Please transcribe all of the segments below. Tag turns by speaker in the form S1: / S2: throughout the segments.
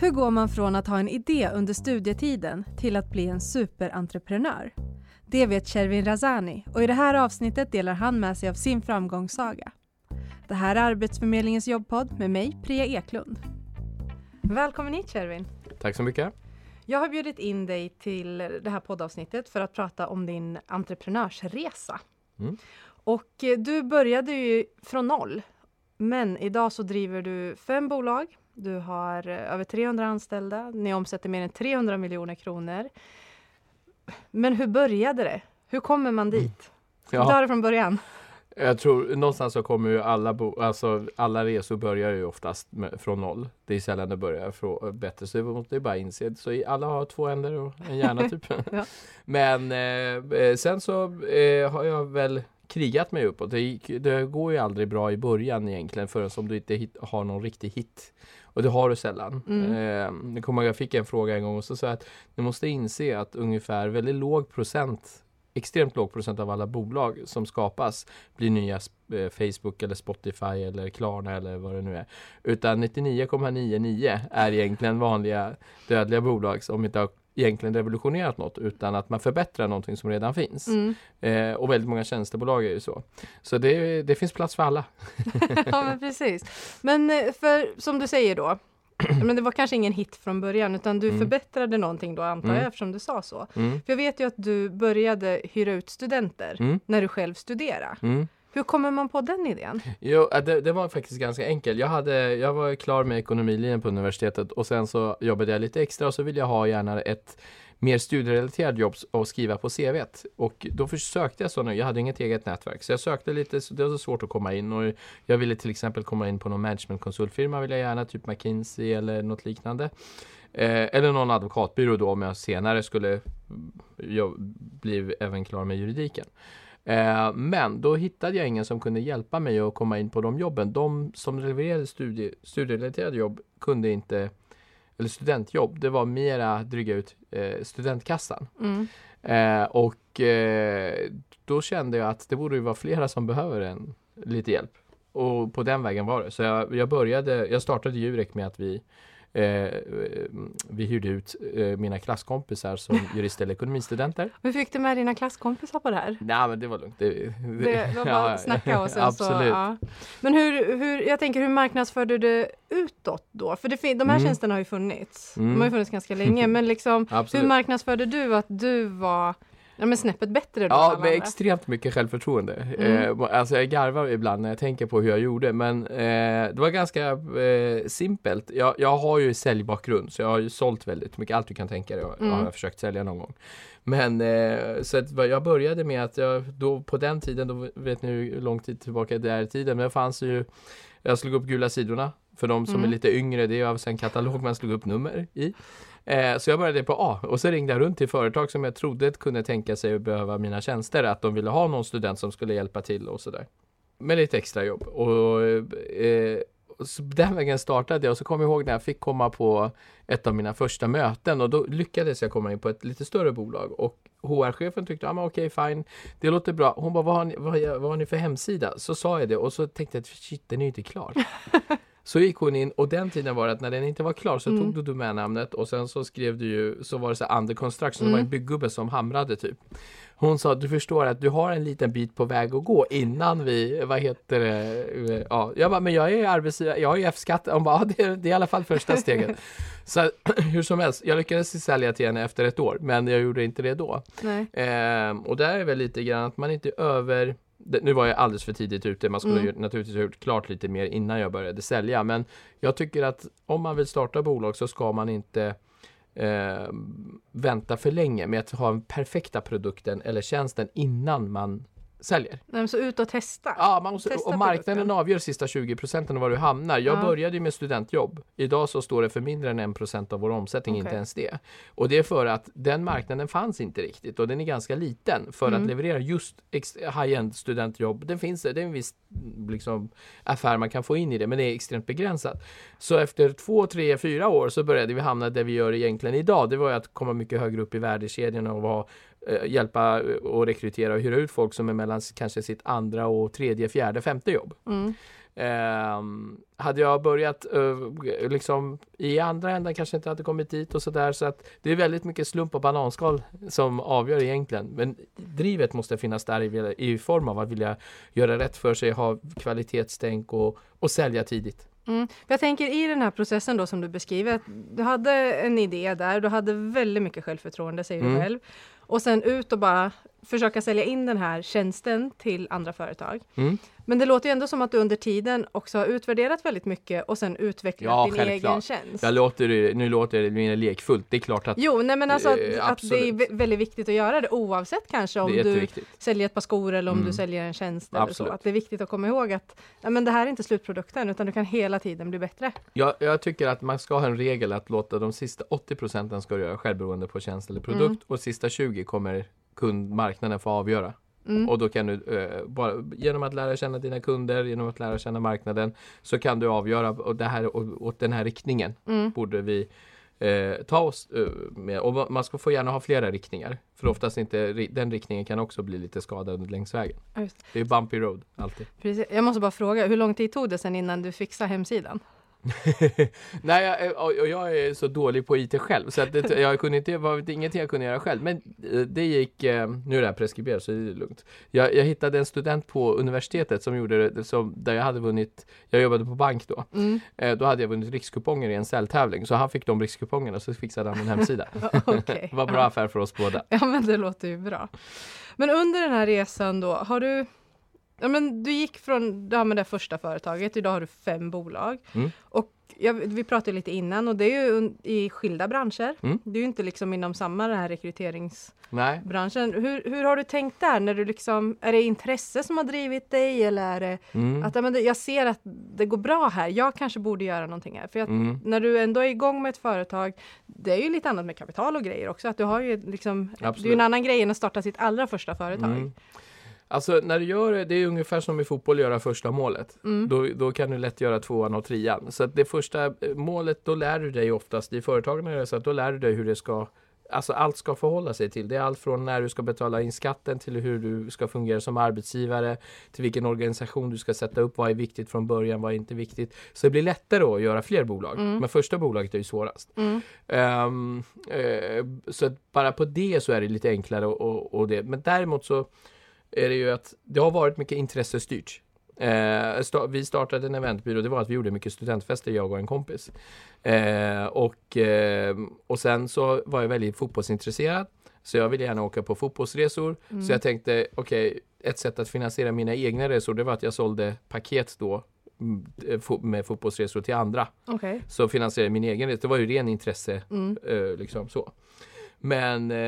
S1: Hur går man från att ha en idé under studietiden till att bli en superentreprenör? Det vet Shervin Razani och i det här avsnittet delar han med sig av sin framgångssaga. Det här är Arbetsförmedlingens jobbpodd med mig, Priya Eklund. Välkommen hit Shervin!
S2: Tack så mycket!
S1: Jag har bjudit in dig till det här poddavsnittet för att prata om din entreprenörsresa. Mm. Och eh, du började ju från noll, men idag så driver du fem bolag. Du har eh, över 300 anställda. Ni omsätter mer än 300 miljoner kronor. Men hur började det? Hur kommer man dit? Mm. Ja. Ta det från början.
S2: Jag tror någonstans så kommer ju alla, bo, alltså alla resor börjar ju oftast med, från noll. Det är sällan det börjar från bättre, så det måste bara inse. Så alla har två händer och en hjärna typ. ja. Men eh, eh, sen så eh, har jag väl krigat mig uppåt. Det, det, går ju aldrig bra i början egentligen förrän som du inte hit, har någon riktig hit. Och det har du sällan. Mm. Eh, jag kommer jag fick en fråga en gång och så sa jag att ni måste inse att ungefär väldigt låg procent extremt låg procent av alla bolag som skapas blir nya eh, Facebook eller Spotify eller Klarna eller vad det nu är. Utan 99,99 är egentligen vanliga dödliga bolag som inte har egentligen revolutionerat något utan att man förbättrar någonting som redan finns. Mm. Eh, och väldigt många tjänstebolag är ju så. Så det, det finns plats för alla.
S1: ja men precis. Men eh, för som du säger då, men det var kanske ingen hit från början utan du mm. förbättrade någonting då antar jag mm. eftersom du sa så. Mm. För jag vet ju att du började hyra ut studenter mm. när du själv studerade. Hur kommer man på den idén?
S2: Jo, äh, det, det, var faktiskt ganska enkelt. Jag, hade, jag var klar med ekonomilinjen på universitetet och sen så jobbade jag lite extra och så ville jag ha gärna ett mer studierelaterat jobb och skriva på CV. Och då försökte jag sådana. Jag hade inget eget nätverk så jag sökte lite, så det var så svårt att komma in och jag ville till exempel komma in på någon managementkonsultfirma vill jag gärna, typ McKinsey eller något liknande. Eh, eller någon advokatbyrå då om jag senare skulle mm, jag bli även klar med juridiken. Eh, men då hittade jag ingen som kunde hjälpa mig att komma in på de jobben. De som levererade studie, studierelaterade jobb kunde inte, eller studentjobb, det var mera dryga ut eh, studentkassan. Mm. Eh, och då kände jag att det borde ju vara flera som behöver en, lite hjälp. Och på den vägen var det. Så jag, jag började, jag startade Jurek med att vi Eh, vi hyrde ut eh, mina klasskompisar som jurist eller ekonomistudenter.
S1: Hur fick du med dina klasskompisar på det här?
S2: Nej men det var lugnt. Det,
S1: det, det var bara att snacka och sen absolut. så. Ja. Men hur, hur, jag tänker hur marknadsförde du det utåt då? För det, de här mm. tjänsterna har ju funnits. Mm. De har ju funnits ganska länge men liksom hur marknadsförde du att du var Ja men snäppet bättre då?
S2: Ja, med extremt mycket självförtroende. Mm. Eh, alltså jag garvar ibland när jag tänker på hur jag gjorde men eh, det var ganska eh, simpelt. Jag, jag har ju säljbakgrund så jag har ju sålt väldigt mycket, allt du kan tänka dig mm. har jag försökt sälja någon gång. Men eh, så att jag började med att jag då på den tiden, då vet ni hur lång tid tillbaka det är i tiden, men det fanns ju jag slog upp gula sidorna för de som mm. är lite yngre, det är alltså en katalog man slog upp nummer i. Eh, så jag började på A och så ringde jag runt till företag som jag trodde kunde tänka sig att behöva mina tjänster, att de ville ha någon student som skulle hjälpa till och sådär. Med lite extra jobb. Och, eh, så den vägen startade jag och så kommer jag ihåg när jag fick komma på ett av mina första möten och då lyckades jag komma in på ett lite större bolag och HR-chefen tyckte, ja men okej fine, det låter bra. Hon bara, vad har, ni, vad, vad har ni för hemsida? Så sa jag det och så tänkte jag, shit den är ju inte klar. Så gick hon in och den tiden var det att när den inte var klar så mm. tog du domännamnet och sen så skrev du ju, så var det så under construction, mm. det var en mm. byggubbe som hamrade typ. Hon sa, du förstår att du har en liten bit på väg att gå innan vi, vad heter det, ja, jag bara, men jag är arbetsgivare, jag har ju F-skatt. Hon bara, ja, det, är, det är i alla fall första steget. så hur som helst, jag lyckades sälja till henne efter ett år, men jag gjorde inte det då. Eh, och där är väl lite grann att man inte över nu var jag alldeles för tidigt ute, man skulle mm. naturligtvis ha gjort klart lite mer innan jag började sälja. Men jag tycker att om man vill starta bolag så ska man inte eh, vänta för länge med att ha den perfekta produkten eller tjänsten innan man säljer.
S1: Nej, så ut och testa.
S2: Ja, man måste, testa och marknaden produkten. avgör sista 20 procenten var du hamnar. Jag ja. började med studentjobb. Idag så står det för mindre än 1 procent av vår omsättning, okay. inte ens det. Och det är för att den marknaden fanns inte riktigt och den är ganska liten för mm. att leverera just high-end studentjobb. Det finns det är en viss liksom, affär man kan få in i det, men det är extremt begränsat. Så efter två, tre, fyra år så började vi hamna där vi gör egentligen idag. Det var att komma mycket högre upp i värdekedjan och vara hjälpa och rekrytera och hyra ut folk som är mellan kanske sitt andra och tredje, fjärde, femte jobb. Mm. Eh, hade jag börjat eh, liksom i andra änden kanske inte hade kommit dit och sådär så att det är väldigt mycket slump och bananskal som avgör egentligen. Men drivet måste finnas där i, i form av att vilja göra rätt för sig, ha kvalitetstänk och, och sälja tidigt.
S1: Mm. Jag tänker i den här processen då som du beskriver, du hade en idé där, du hade väldigt mycket självförtroende säger mm. du själv. Och sen ut och bara försöka sälja in den här tjänsten till andra företag. Mm. Men det låter ju ändå som att du under tiden också har utvärderat väldigt mycket och sen utvecklat ja, din självklart. egen tjänst.
S2: Jag låter, nu låter det mer lekfullt. Det är klart att
S1: Jo, nej men alltså att, eh, att, det är väldigt viktigt att göra det oavsett kanske om du säljer ett par skor eller om mm. du säljer en tjänst. Eller så. Att det är viktigt att komma ihåg att ja, men det här är inte slutprodukten utan du kan hela tiden bli bättre.
S2: Jag, jag tycker att man ska ha en regel att låta de sista 80 procenten ska göra självberoende på tjänst eller produkt mm. och sista 20 kommer kundmarknaden få avgöra. Mm. Och då kan du, eh, bara, genom att lära känna dina kunder, genom att lära känna marknaden, så kan du avgöra och det här, och, åt den här riktningen mm. borde vi eh, ta oss eh, med. Och man ska få gärna ha flera riktningar. För oftast inte, den riktningen kan också bli lite skadad längs vägen. Det är bumpy road alltid.
S1: Precis. Jag måste bara fråga, hur lång tid tog det sen innan du fixade hemsidan?
S2: Nej, jag, och jag är så dålig på IT själv så att det, jag kunde inte, var ingenting jag kunde göra själv. Men eh, det gick, eh, nu är det här preskriberat så det är lugnt. Jag, jag, hittade en student på universitetet som gjorde det, som, där jag hade vunnit, jag jobbade på bank då. Mm. Eh, då hade jag vunnit rikskuponger i en säljtävling så han fick de rikskupongerna och så fixade han en hemsida. okay. det var bra affär för oss båda.
S1: Ja men det låter ju bra. Men under den här resan då, har du Ja, men du gick från ja, men det första företaget, idag har du fem bolag. Mm. Och ja, vi pratade lite innan och det är ju i skilda branscher. Mm. Det är ju inte liksom inom samma den här rekryteringsbranschen. Hur, hur har du tänkt där? När du liksom, är det intresse som har drivit dig eller är det mm. att men jag ser att det går bra här, jag kanske borde göra någonting här. För att mm. när du ändå är igång med ett företag, det är ju lite annat med kapital och grejer också. Att du har ju liksom, det är en annan grej än att starta sitt allra första företag.
S2: Alltså när du gör det, det är ungefär som i fotboll att göra första målet. Mm. Då, då kan du lätt göra tvåan och trean. Så att det första eh, målet, då lär du dig oftast, i företagen är det så att då lär du dig hur det ska Alltså allt ska förhålla sig till. Det är allt från när du ska betala in skatten till hur du ska fungera som arbetsgivare, till vilken organisation du ska sätta upp, vad är viktigt från början, vad är inte viktigt. Så det blir lättare att göra fler bolag. Mm. Men första bolaget är ju svårast. Mm. Um, uh, så bara på det så är det lite enklare och, och det. Men däremot så är det ju att det har varit mycket intressestyrt. Eh, sta vi startade en eventbyrå, det var att vi gjorde mycket studentfester jag och en kompis. Eh, och, eh, och sen så var jag väldigt fotbollsintresserad. Så jag ville gärna åka på fotbollsresor. Mm. Så jag tänkte, okej, okay, ett sätt att finansiera mina egna resor det var att jag sålde paket då mm, med fotbollsresor till andra. Okay. Så finansierade min egen resa. Det var ju ren intresse. Mm. Eh, liksom så. Men eh,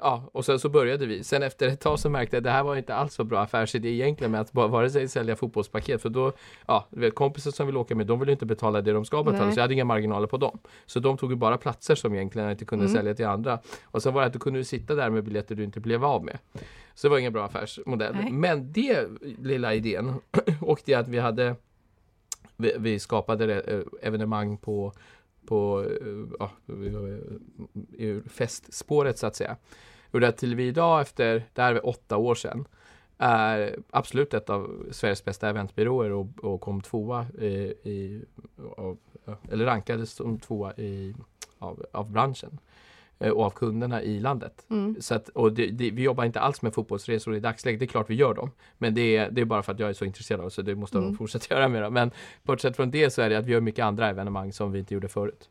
S2: ja, och sen så började vi. Sen efter ett tag så märkte jag att det här var inte alls så bra affärsidé egentligen med att bara vare sig sälja fotbollspaket för då, ja, vet, kompisar som vill åka med, de vill inte betala det de ska betala Nej. så jag hade inga marginaler på dem. Så de tog ju bara platser som egentligen inte kunde mm. sälja till andra. Och sen var det att du kunde sitta där med biljetter du inte blev av med. Så det var ingen bra affärsmodell. Nej. Men det lilla idén och det att vi hade vi, vi skapade eh, evenemang på på eh, ja, eh, ur festspåret så att säga. Och att till vi idag efter, det här är åtta år sedan, är absolut ett av Sveriges bästa eventbyråer och, och kom tvåa i, i av, eller rankades som tvåa i, av, av branschen. Eh, och av kunderna i landet. Mm. Så att, och det, det, vi jobbar inte alls med fotbollsresor i dagsläget. Det är klart vi gör dem. Men det är, det är bara för att jag är så intresserad av det så det måste mm. de fortsätta göra med. Dem. Men bortsett från det så är det att vi gör mycket andra evenemang som vi inte gjorde förut.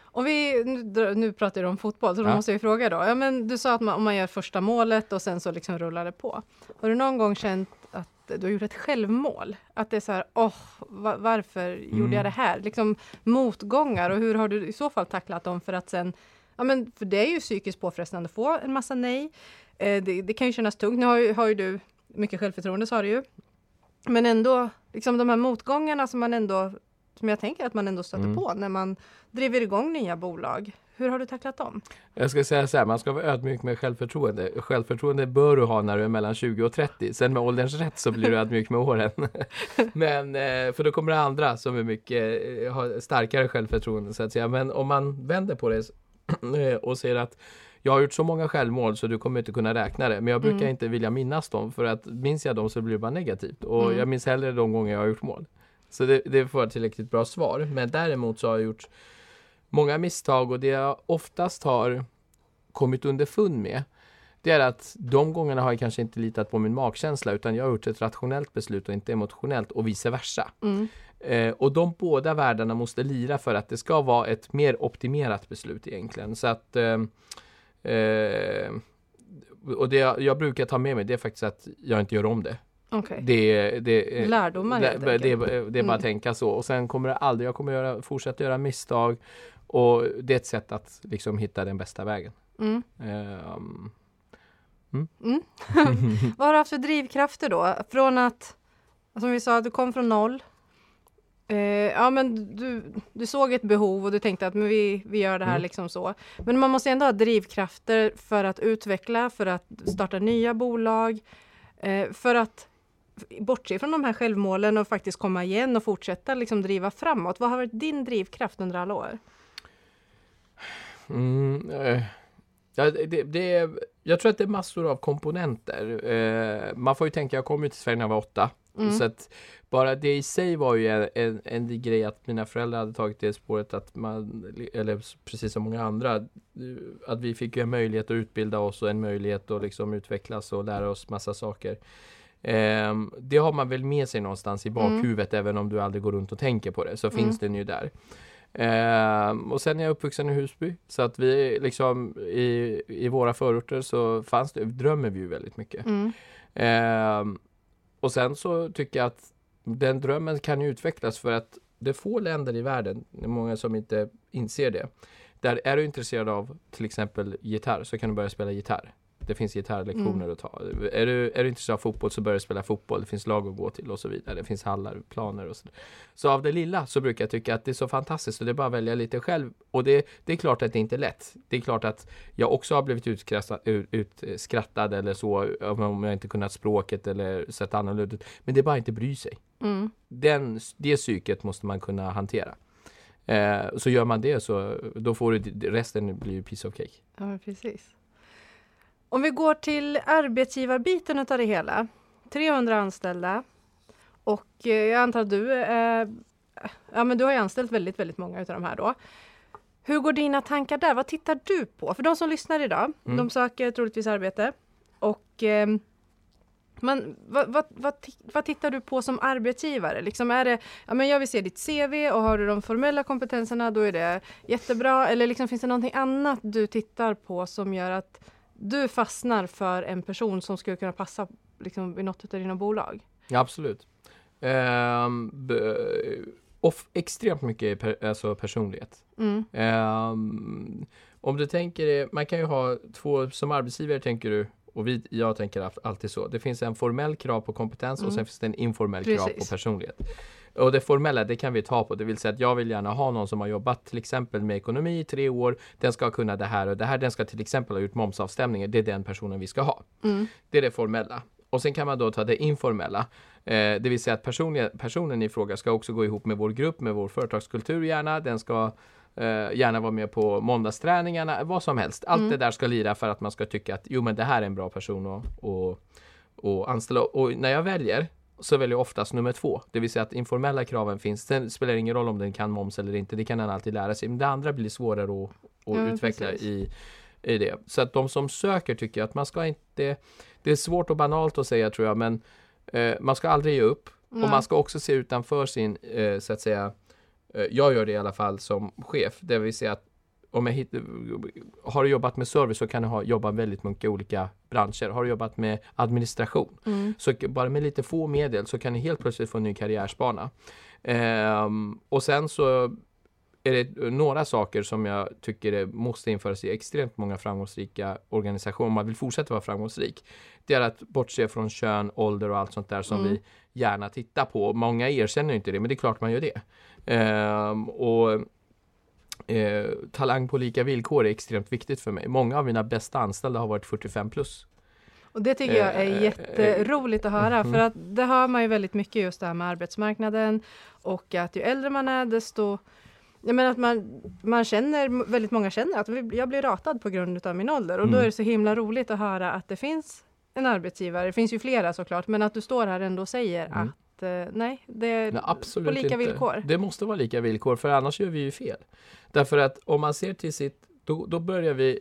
S1: Och vi, nu, nu pratar du om fotboll, så då ja. måste jag fråga då. Ja, men du sa att man, om man gör första målet och sen så liksom rullar det på. Har du någon gång känt att du har gjort ett självmål? Att det är så här, åh, oh, varför mm. gjorde jag det här? Liksom motgångar och hur har du i så fall tacklat dem för att sen Ja, men för det är ju psykiskt påfrestande att få en massa nej. Eh, det, det, kan ju kännas tungt. Nu har ju, har ju du mycket självförtroende sa du ju. Men ändå, liksom de här motgångarna som man ändå, som jag tänker att man ändå stöter mm. på när man driver igång nya bolag. Hur har du tacklat dem?
S2: Jag ska säga så här, man ska vara ödmjuk med självförtroende. Självförtroende bör du ha när du är mellan 20 och 30. Sen med ålderns rätt så blir du ödmjuk med åren. Men, eh, för då kommer det andra som är mycket, eh, har starkare självförtroende så att säga. Men om man vänder på det och säger att jag har gjort så många självmål så du kommer inte kunna räkna det. Men jag brukar
S1: Mm.
S2: inte vilja minnas dem för att minns jag dem så blir det bara negativt. Och
S1: Mm.
S2: jag minns hellre de gånger jag har gjort mål. Så det, det får ett tillräckligt bra svar. Men däremot så har jag gjort många misstag och det jag oftast har kommit underfund med det är att de gångerna har jag kanske inte litat på min magkänsla utan jag har gjort ett rationellt beslut och inte emotionellt och vice versa.
S1: Mm.
S2: Eh, och de båda världarna måste lira för att det ska vara ett mer optimerat beslut egentligen. Så att eh, eh, och det jag, jag brukar ta med mig det är faktiskt att jag inte gör om det.
S1: Okej.
S2: Det, det,
S1: Lärdomar
S2: det, det, det, det är bara
S1: Mm.
S2: att tänka så och sen kommer det aldrig, jag kommer göra, fortsätta göra misstag och det är ett sätt att liksom hitta den bästa vägen.
S1: Mm.
S2: Ehm,
S1: Mm. Vad har du haft för drivkrafter då? Från att, som vi sa, du kom från noll. Eh, ja men du, du såg ett behov och du tänkte att men vi, vi gör det här
S2: Mm.
S1: liksom så. Men man måste ändå ha drivkrafter för att utveckla, för att starta nya bolag. Eh, för att bortse från de här självmålen och faktiskt komma igen och fortsätta liksom driva framåt. Vad har varit din drivkraft under alla år?
S2: Mm, eh, ja, det, det, är, jag tror att det är massor av komponenter. Eh, man får ju tänka, jag kom ju till Sverige när jag var åtta.
S1: Mm.
S2: Så att bara det i sig var ju en, en, en grej att mina föräldrar hade tagit det spåret att man, eller precis som många andra, att vi fick en möjlighet att utbilda oss och en möjlighet att liksom utvecklas och lära oss massa saker. Ehm, det har man väl med sig någonstans i bakhuvudet även om du aldrig går runt och tänker på det så
S1: Mm.
S2: finns den ju där. Ehm, och sen är jag uppvuxen i Husby så att vi liksom i, i våra förorter så fanns det, drömmer vi ju väldigt mycket.
S1: Mm.
S2: Ehm, och sen så tycker jag att den drömmen kan ju utvecklas för att det är få länder i världen, det är många som inte inser det. Där är du intresserad av till exempel gitarr så kan du börja spela gitarr. Det finns gitarrlektioner
S1: Mm.
S2: att ta. Är du, är du intresserad av fotboll så börjar du spela fotboll. Det finns lag att gå till och så vidare. Det finns hallar, planer och så. Så av det lilla så brukar jag tycka att det är så fantastiskt och det är bara att välja lite själv. Och det, det är klart att det inte är lätt. Det är klart att jag också har blivit utskrattad, ut, utskrattad eller så om jag inte kunnat språket eller sett annorlunda ut. Men det är bara att inte bry sig.
S1: Mm.
S2: Den, det psyket måste man kunna hantera. Eh, så gör man det så då får du, resten blir ju piece of cake.
S1: Ja, precis. Om vi går till arbetsgivarbiten utav det hela. 300 anställda. Och eh, jag antar att du, eh, ja, men du har ju anställt väldigt, väldigt många utav de här då. Hur går dina tankar där? Vad tittar du på? För de som lyssnar idag,
S2: Mm.
S1: de söker troligtvis arbete. Och eh, man, vad, vad, vad, vad tittar du på som arbetsgivare? Liksom är det, ja, men jag vill se ditt CV och har du de formella kompetenserna då är det jättebra. Eller liksom, finns det någonting annat du tittar på som gör att du fastnar för en person som skulle kunna passa liksom, i något av dina bolag?
S2: Ja, absolut. Ehm, b- off, extremt mycket per, alltså personlighet.
S1: Mm.
S2: Ehm, om du tänker, man kan ju ha två, som arbetsgivare tänker du, och vi, jag tänker al- alltid så. Det finns en formell krav på kompetens och
S1: Mm.
S2: sen finns det en informell krav på
S1: Precis.
S2: personlighet. Och det formella, det kan vi ta på. Det vill säga att jag vill gärna ha någon som har jobbat till exempel med ekonomi i tre år. Den ska kunna det här och det här. Den ska till exempel ha gjort momsavstämningar. Det är den personen vi ska ha.
S1: Mm.
S2: Det är det formella. Och sen kan man då ta det informella. Eh, det vill säga att personen i fråga ska också gå ihop med vår grupp, med vår företagskultur gärna. Den ska gärna vara med på måndagsträningarna, vad som helst. Allt
S1: Mm.
S2: det där ska lira för att man ska tycka att jo men det här är en bra person att och, och anställa. Och när jag väljer så väljer jag oftast nummer två. Det vill säga att informella kraven finns. Sen spelar det ingen roll om den kan moms eller inte. Det kan den alltid lära sig. Men det andra blir svårare att, att
S1: Ja,
S2: utveckla
S1: precis.
S2: i, i det. Så att de som söker tycker att man ska inte det är svårt och banalt att säga tror jag, men eh, man ska aldrig ge upp. Och
S1: Nej.
S2: man ska också se utanför sin, eh, så att säga, eh, jag gör det i alla fall som chef. Det vill säga att om jag hit, har du jobbat med service så kan du ha, jobba väldigt mycket olika branscher. Har du jobbat med administration
S1: Mm.
S2: så bara med lite få medel så kan ni helt plötsligt få en ny karriärsbana. Ehm, och sen så är det några saker som jag tycker måste införas i extremt många framgångsrika organisationer om man vill fortsätta vara framgångsrik. Det är att bortse från kön, ålder och allt sånt där som
S1: Mm.
S2: vi gärna tittar på. Många erkänner inte det, men det är klart man gör det. Ehm, och eh, talang på lika villkor är extremt viktigt för mig. Många av mina bästa anställda har varit 45 plus.
S1: Och det tycker jag är
S2: Eh,
S1: jätteroligt att höra
S2: mhm.
S1: för att det hör man ju väldigt mycket just det här med arbetsmarknaden och att ju äldre man är desto Ja, men att man, man känner, väldigt många känner att jag blir ratad på grund av min ålder och mm. då är det så himla roligt att höra att det finns en arbetsgivare, det finns ju flera såklart, men att du står här ändå och säger mm. att eh, nej, det är nej, på lika inte. villkor.
S2: Det måste vara lika villkor, för annars gör vi ju fel. Därför att om man ser till sitt, då, då börjar vi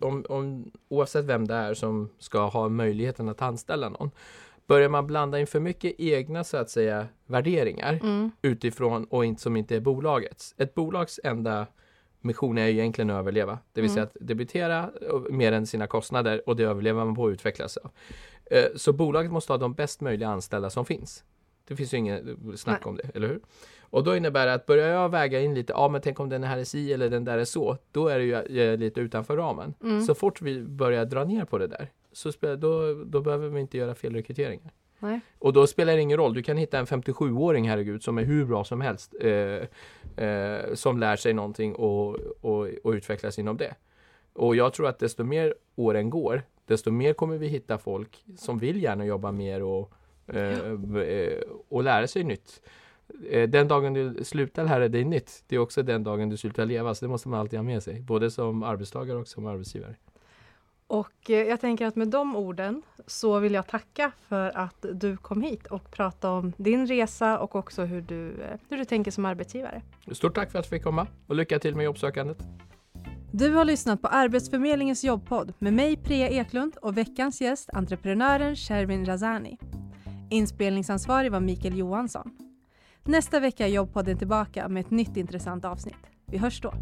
S2: om, om, oavsett vem det är som ska ha möjligheten att anställa någon. Börjar man blanda in för mycket egna så att säga värderingar mm. utifrån och inte, som inte är bolagets. Ett bolags enda mission är ju egentligen att överleva. Det vill mm. säga att debitera mer än sina kostnader och det överlever man på att utvecklas av. Eh, så bolaget måste ha de bäst möjliga anställda som finns. Det finns ju inget snack Nej. om det, eller hur? Och då innebär det att börjar jag väga in lite, ja men tänk om den här är si eller den där är så, då är det ju eh, lite utanför ramen. Mm. Så fort vi börjar dra ner på det där, så då, då behöver vi inte göra fel rekryteringar. Nej. Och då spelar det ingen roll, du kan hitta en 57-åring herregud som är hur bra som helst eh, eh, som lär sig någonting och, och, och utvecklas inom det. Och jag tror att desto mer åren går, desto mer kommer vi hitta folk som vill gärna jobba mer och, eh, eh och lära sig nytt. Eh, den dagen du slutar lära dig nytt, det är också den dagen du slutar leva. Så det måste man alltid ha med sig, både som arbetstagare och som arbetsgivare.
S1: Och jag tänker att med de orden så vill jag tacka för att du kom hit och prata om din resa och också hur du, hur du tänker som arbetsgivare.
S2: Stort tack för att du fick komma och lycka till med jobbsökandet.
S1: Du har lyssnat på Arbetsförmedlingens jobbpodd med mig Priya Eklund och veckans gäst entreprenören Shervin Razani. Inspelningsansvarig var Mikael Johansson. Nästa vecka är Jobbpodden tillbaka med ett nytt intressant avsnitt. Vi hörs då!